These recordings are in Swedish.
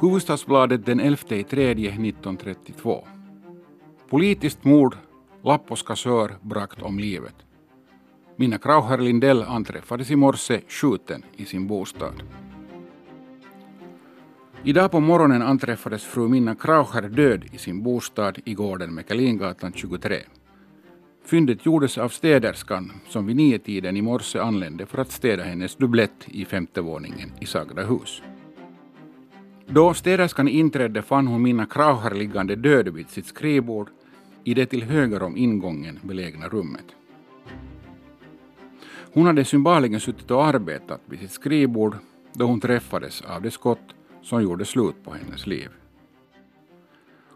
Hufvudstadsbladet den 11 i 3 1932. Politiskt mord, Lappos kassör bragt om livet. Minna Krauher Lindell anträffades i morse skjuten i sin bostad. Idag på morgonen anträffades fru Minna Kraucher död i sin bostad i gården Mekelingatan 23. Fyndet gjordes av städerskan som vid nio-tiden i morse anlände för att städa hennes dubblett i femte våningen i Sagda hus. Då städerskan inträdde fann hon Minna Krauher liggande död vid sitt skrivbord i det till höger om ingången belägna rummet. Hon hade synbarligen suttit och arbetat vid sitt skrivbord då hon träffades av det skott som gjorde slut på hennes liv.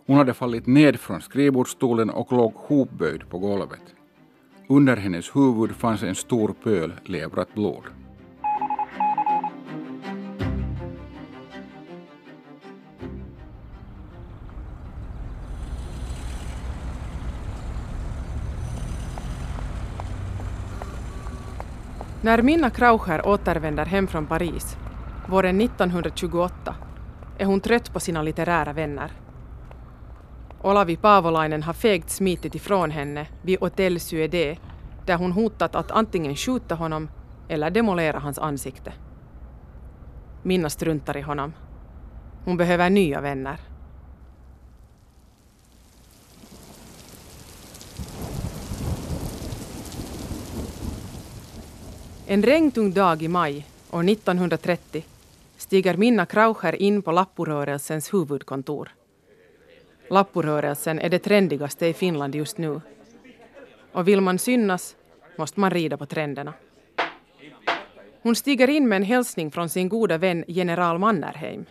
Hon hade fallit ned från skrivbordsstolen och låg hopböjd på golvet. Under hennes huvud fanns en stor pöl levrat blod. När Minna Kraucher återvänder hem från Paris våren 1928 är hon trött på sina litterära vänner. Olavi Paavolainen har fegt smitit ifrån henne vid Hotel Suédé där hon hotat att antingen skjuta honom eller demolera hans ansikte. Minna struntar i honom. Hon behöver nya vänner. En regntung dag i maj år 1930 stiger Minna Kraucher in på Lapporörelsens huvudkontor. Lapporörelsen är det trendigaste i Finland just nu. Och vill man synas måste man rida på trenderna. Hon stiger in med en hälsning från sin goda vän general Mannerheim.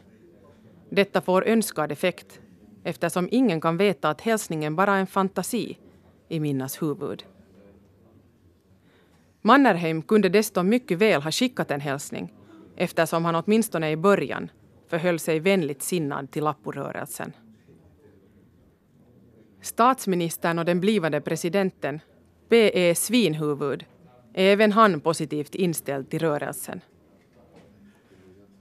Detta får önskad effekt eftersom ingen kan veta att hälsningen bara är en fantasi i Minnas huvud. Mannerheim kunde desto mycket väl ha skickat en hälsning eftersom han åtminstone i början förhöll sig vänligt sinnad till Lapporörelsen. Statsministern och den blivande presidenten, P.E. Svinhuvud, är även han positivt inställd till rörelsen.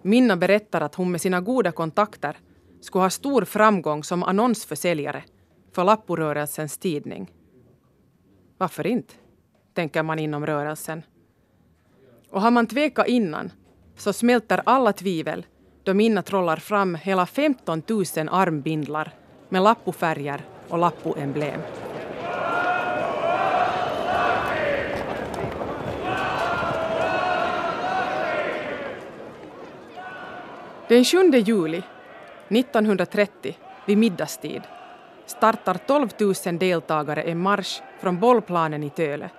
Minna berättar att hon med sina goda kontakter skulle ha stor framgång som annonsförsäljare för Lapporörelsens tidning. Varför inte, tänker man inom rörelsen. Och har man tvekat innan så smälter alla tvivel då Minna trollar fram hela 15 000 armbindlar med lappofärger och lappoemblem. Den 7 juli 1930 vid middagstid startar 12 000 deltagare en marsch från bollplanen i Töle.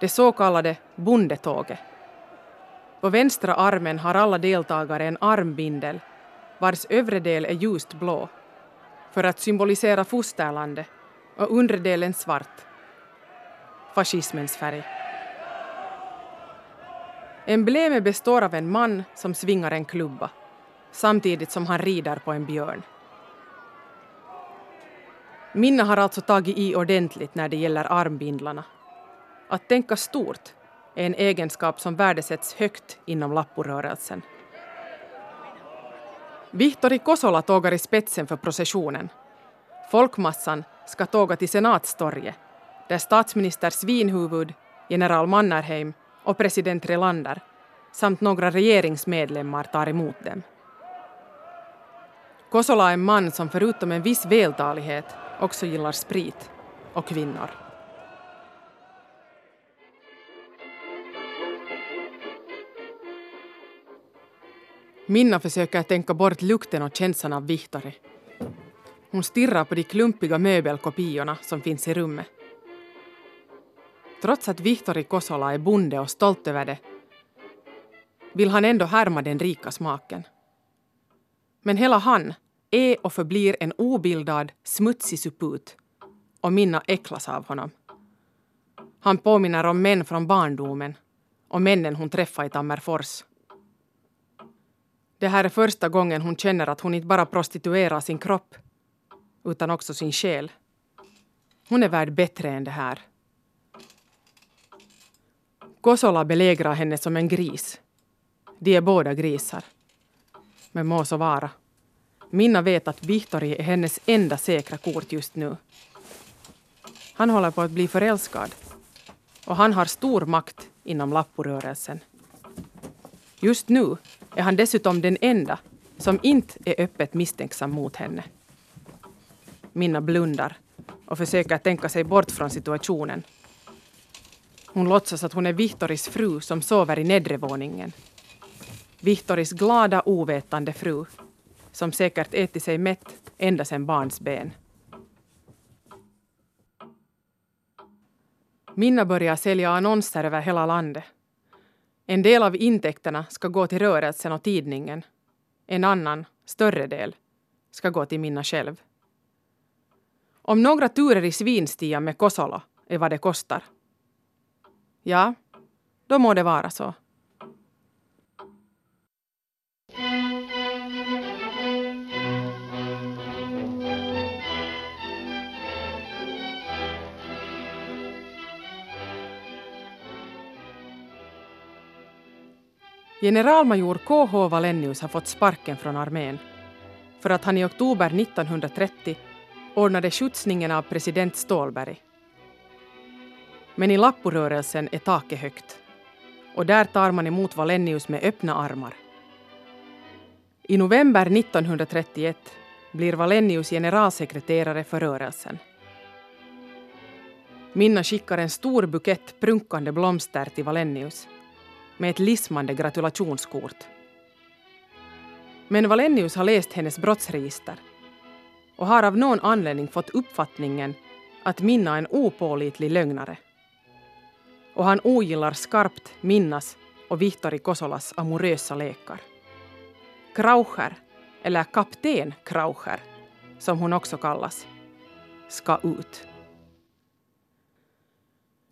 Det så kallade bondetåget. På vänstra armen har alla deltagare en armbindel vars övre del är ljust blå för att symbolisera fosterlandet och undre delen svart, fascismens färg. Emblemet består av en man som svingar en klubba samtidigt som han rider på en björn. Minna har alltså tagit i ordentligt när det gäller armbindlarna. Att tänka stort är en egenskap som värdesätts högt inom lapporörelsen. Vihtori Kosola tågar i spetsen för processionen. Folkmassan ska tåga till Senatstorget där statsminister Svinhuvud, general Mannerheim och president Relander samt några regeringsmedlemmar tar emot dem. Kosola är en man som förutom en viss vältalighet också gillar sprit och kvinnor. Minna försöker tänka bort lukten och känslan av Vihtori. Hon stirrar på de klumpiga möbelkopiorna som finns i rummet. Trots att Vihtori Kosola är bonde och stolt över det vill han ändå härma den rika smaken. Men hela han är och förblir en obildad, smutsig suput och Minna äcklas av honom. Han påminner om män från barndomen och männen hon träffade i Tammerfors. Det här är första gången hon känner att hon inte bara prostituerar sin kropp utan också sin själ. Hon är värd bättre än det här. Kosola belägrar henne som en gris. De är båda grisar. Men må så vara. Minna vet att Vihtori är hennes enda säkra kort just nu. Han håller på att bli förälskad. Och han har stor makt inom Lapporörelsen. Just nu är han dessutom den enda som inte är öppet misstänksam mot henne. Minna blundar och försöker tänka sig bort från situationen. Hon låtsas att hon är Vihtoris fru som sover i nedre våningen. Vihtoris glada, ovetande fru som säkert ätit sig mätt ända sedan barnsben. Minna börjar sälja annonser över hela landet. En del av intäkterna ska gå till rörelsen och tidningen. En annan, större del, ska gå till Minna själv. Om några turer i svinstian med Kosolo är vad det kostar. Ja, då må det vara så. Generalmajor KH Wallenius har fått sparken från armén för att han i oktober 1930 ordnade skjutsningen av president Stålberg. Men i Lapporörelsen är taket högt och där tar man emot Wallenius med öppna armar. I november 1931 blir Wallenius generalsekreterare för rörelsen. Minna skickar en stor bukett prunkande blomster till Wallenius med ett lismande gratulationskort. Men Valenius har läst hennes brottsregister och har av någon anledning fått uppfattningen att Minna är en opålitlig lögnare. Och han ogillar skarpt Minnas och Vihtori Kosolas amorösa lekar. Kraucher, eller kapten Kraucher, som hon också kallas, ska ut.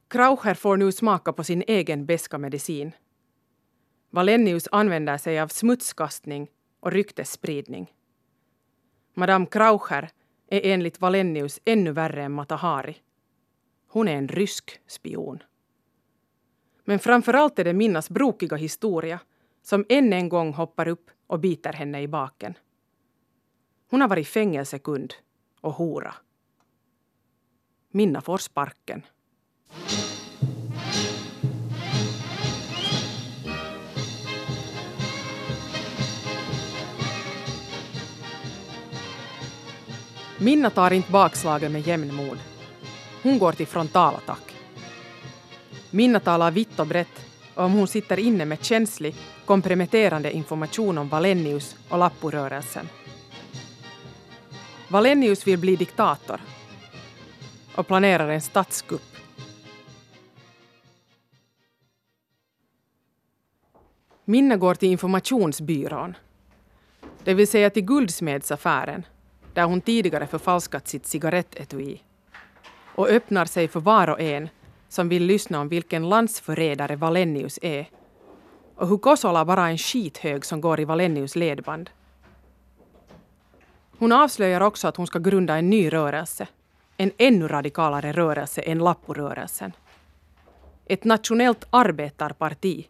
Kraucher får nu smaka på sin egen beska medicin Valenius använder sig av smutskastning och ryktesspridning. Madame Kraucher är enligt Valenius ännu värre än Matahari. Hon är en rysk spion. Men framför allt är det Minnas brokiga historia som än en gång hoppar upp och biter henne i baken. Hon har varit fängelsekund och hora. Minna får sparken. Minna tar inte bakslagen med jämnmod. Hon går till frontalattack. Minna talar vitt och brett och om hon sitter inne med känslig, komprometterande information om Valenius och Lapporörelsen. Valenius vill bli diktator och planerar en statskupp. Minna går till informationsbyrån, det vill säga till guldsmedsaffären där hon tidigare förfalskat sitt cigarettetui och öppnar sig för var och en som vill lyssna om vilken landsförrädare Valenius är och hur Kosola bara är en skithög som går i Valenius ledband. Hon avslöjar också att hon ska grunda en ny rörelse, en ännu radikalare rörelse än Lapporörelsen. Ett nationellt arbetarparti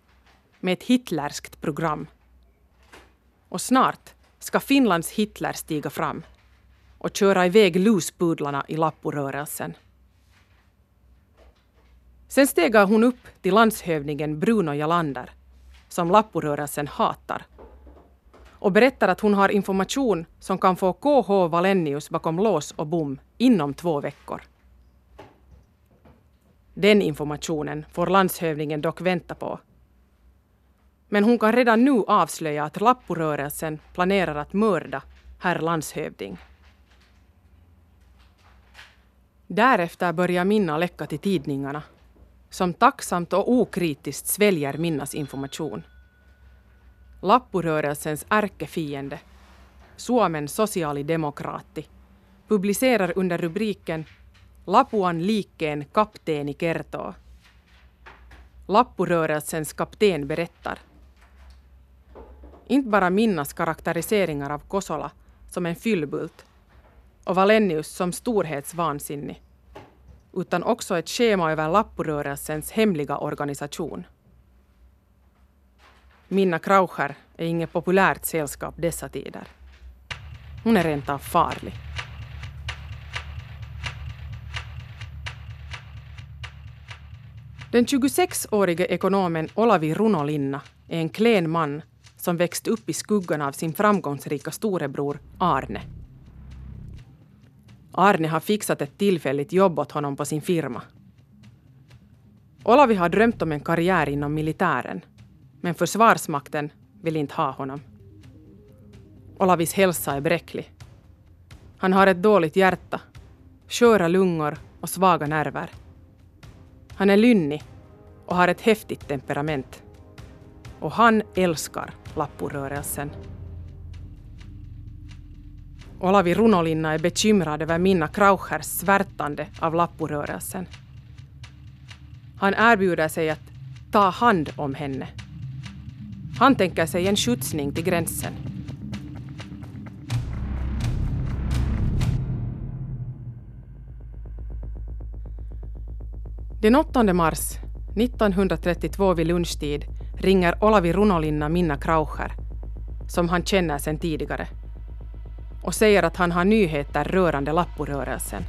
med ett hitlerskt program. Och snart ska Finlands Hitler stiga fram och köra iväg luspudlarna i Lapporörelsen. Sen stegar hon upp till landshövdingen Bruno Jalander, som Lapporörelsen hatar, och berättar att hon har information som kan få KH Valenius bakom lås och bom inom två veckor. Den informationen får landshövdingen dock vänta på. Men hon kan redan nu avslöja att Lapporörelsen planerar att mörda herr landshövding. Därefter börjar Minna läcka till tidningarna som tacksamt och okritiskt sväljer Minnas information. Lapporörelsens ärkefiende, Suomen sosiaalidemokraatti, publicerar under rubriken Lapuan liikkeen kapteeni kertoo. Lapporörelsens kapten berättar. Inte bara Minnas karaktäriseringar av Kosola som en fyllbult och Valenius som storhetsvansinnig, utan också ett schema över Lapporörelsens hemliga organisation. Minna Kraucher är inget populärt sällskap dessa tider. Hon är rent av farlig. Den 26-årige ekonomen Olavi Runolinna är en klen man som växt upp i skuggan av sin framgångsrika storebror Arne. Arne har fixat ett tillfälligt jobb åt honom på sin firma. Olavi har drömt om en karriär inom militären, men Försvarsmakten vill inte ha honom. Olavis hälsa är bräcklig. Han har ett dåligt hjärta, sköra lungor och svaga nerver. Han är lynnig och har ett häftigt temperament. Och han älskar lapporörelsen. Olavi Runolinna är bekymrad över Minna Krauchers svärtande av lapporörelsen. Han erbjuder sig att ta hand om henne. Han tänker sig en skjutsning till gränsen. Den 8 mars 1932 vid lunchtid ringer Olavi Runolinna Minna Kraucher, som han känner sedan tidigare, och säger att han har nyheter rörande Lapporörelsen.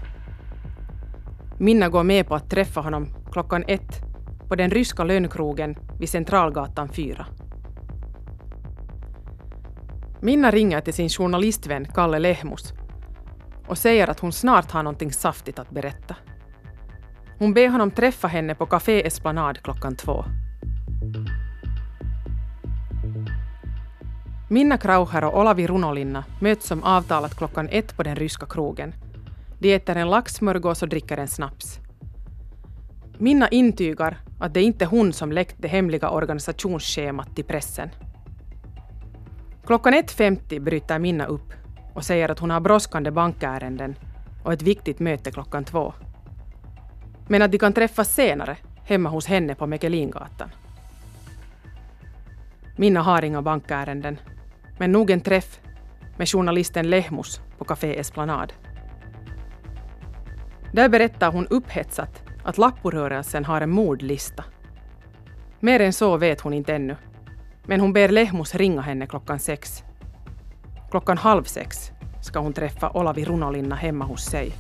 Minna går med på att träffa honom klockan ett på den ryska lönnkrogen vid Centralgatan 4. Minna ringer till sin journalistvän Kalle Lehmus och säger att hon snart har någonting saftigt att berätta. Hon ber honom träffa henne på Café Esplanad klockan två. Minna Krauher och Olavi Runolinna möts som avtalat klockan ett på den ryska krogen. De äter en laxsmörgås och dricker en snaps. Minna intygar att det inte är hon som läckt det hemliga organisationsschemat till pressen. Klockan 1.50 bryter Minna upp och säger att hon har brådskande bankärenden och ett viktigt möte klockan två. Men att de kan träffas senare hemma hos henne på Mekelingatan. Minna har inga bankärenden, men nog en träff med journalisten Lehmus på Café Esplanad. Där berättar hon upphetsat att Lapporörelsen har en mordlista. Mer än så vet hon inte ännu. Men hon ber Lehmus ringa henne klockan sex. Klockan halv sex ska hon träffa Olavi Runolinna hemma hos sig.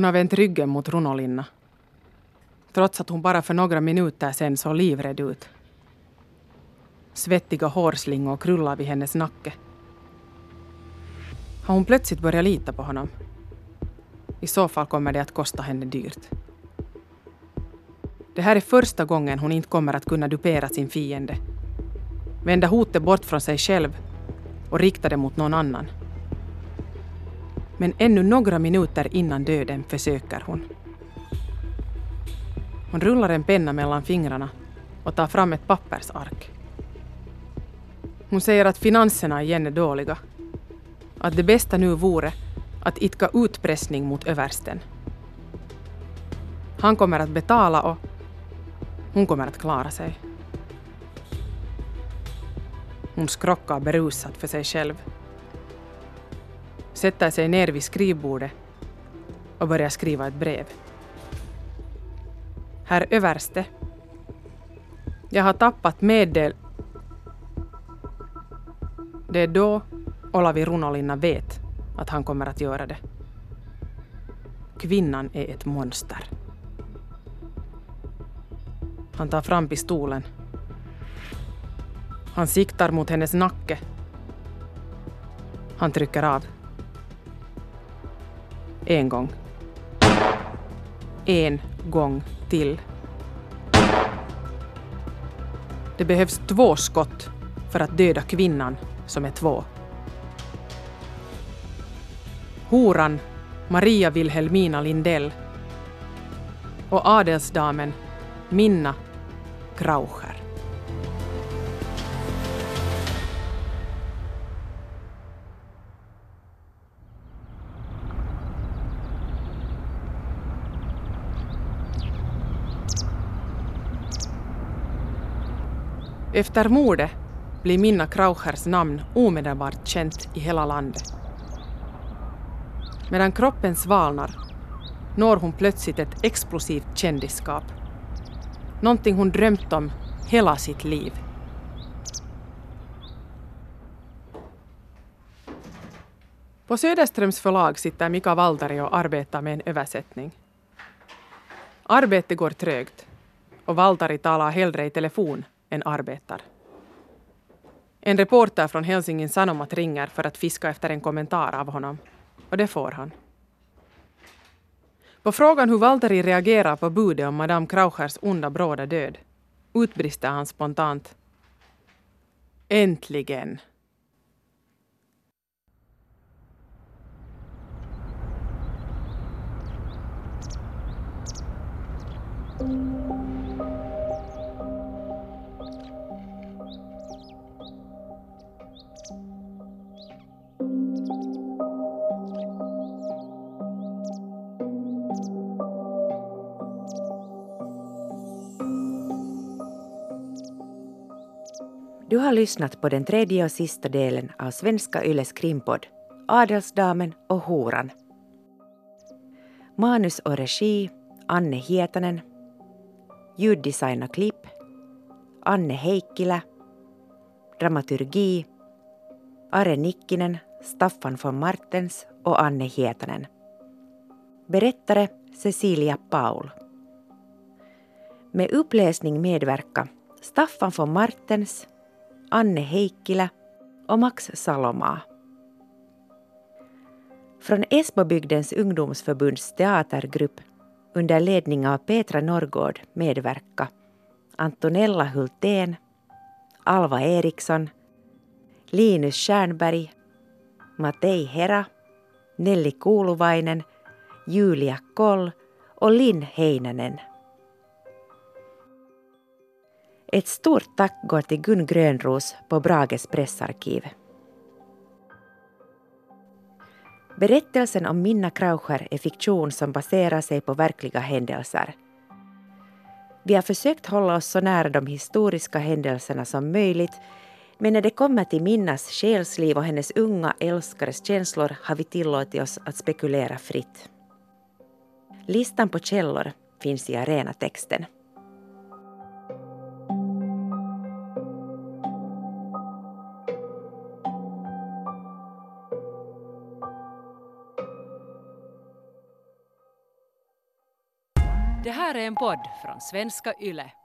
Hon har vänt ryggen mot Runolinna. Trots att hon bara för några minuter sen såg livrädd ut. Svettiga hårslingor krullar vid hennes nacke. Har hon plötsligt börjat lita på honom? I så fall kommer det att kosta henne dyrt. Det här är första gången hon inte kommer att kunna dupera sin fiende. Vända hotet bort från sig själv och rikta det mot någon annan. Men ännu några minuter innan döden försöker hon. Hon rullar en penna mellan fingrarna och tar fram ett pappersark. Hon säger att finanserna igen är dåliga. Att det bästa nu vore att idka utpressning mot översten. Han kommer att betala och hon kommer att klara sig. Hon skrockar berusat för sig själv sätter sig ner vid skrivbordet och börjar skriva ett brev. Herr överste. Jag har tappat meddel... Det är då Olavi Runolinna vet att han kommer att göra det. Kvinnan är ett monster. Han tar fram pistolen. Han siktar mot hennes nacke. Han trycker av. En gång. En gång till. Det behövs två skott för att döda kvinnan som är två. Horan Maria Wilhelmina Lindell och adelsdamen Minna Kraucher. Efter mordet blir Minna Krauchers namn omedelbart känt i hela landet. Medan kroppen svalnar når hon plötsligt ett explosivt kändisskap. Någonting hon drömt om hela sitt liv. På Söderströms förlag sitter Mika Valtari och arbetar med en översättning. Arbetet går trögt och Valtari talar hellre i telefon än arbetar. En reporter från Helsingin Sanomat ringer för att fiska efter en kommentar av honom. Och det får han. På frågan hur Valtteri reagerar på budet om Madame Krauchers onda bråda död utbrister han spontant. Äntligen! Du har lyssnat på den tredje och sista delen av Svenska Yles krimpodd Adelsdamen och horan. Manus och regi Anne Hietanen. Ljuddesign och klipp Anne Heikkilä. Dramaturgi Are Nikkinen, Staffan von Martens och Anne Hietanen. Berättare Cecilia Paul. Med uppläsning medverka Staffan von Martens Anne Heikkilä och Max Salomaa. Från Esbobygdens ungdomsförbunds teatergrupp under ledning av Petra Norrgård medverka Antonella Hultén, Alva Eriksson, Linus Stjernberg, Matei Hera, Nelli Kuuluvainen, Julia Koll och Linn Heinänen. Ett stort tack går till Gun Grönros på Brages pressarkiv. Berättelsen om Minna Kraucher är fiktion som baserar sig på verkliga händelser. Vi har försökt hålla oss så nära de historiska händelserna som möjligt men när det kommer till Minnas själsliv och hennes unga älskares känslor har vi tillåtit oss att spekulera fritt. Listan på källor finns i arenatexten. En podd från svenska YLE.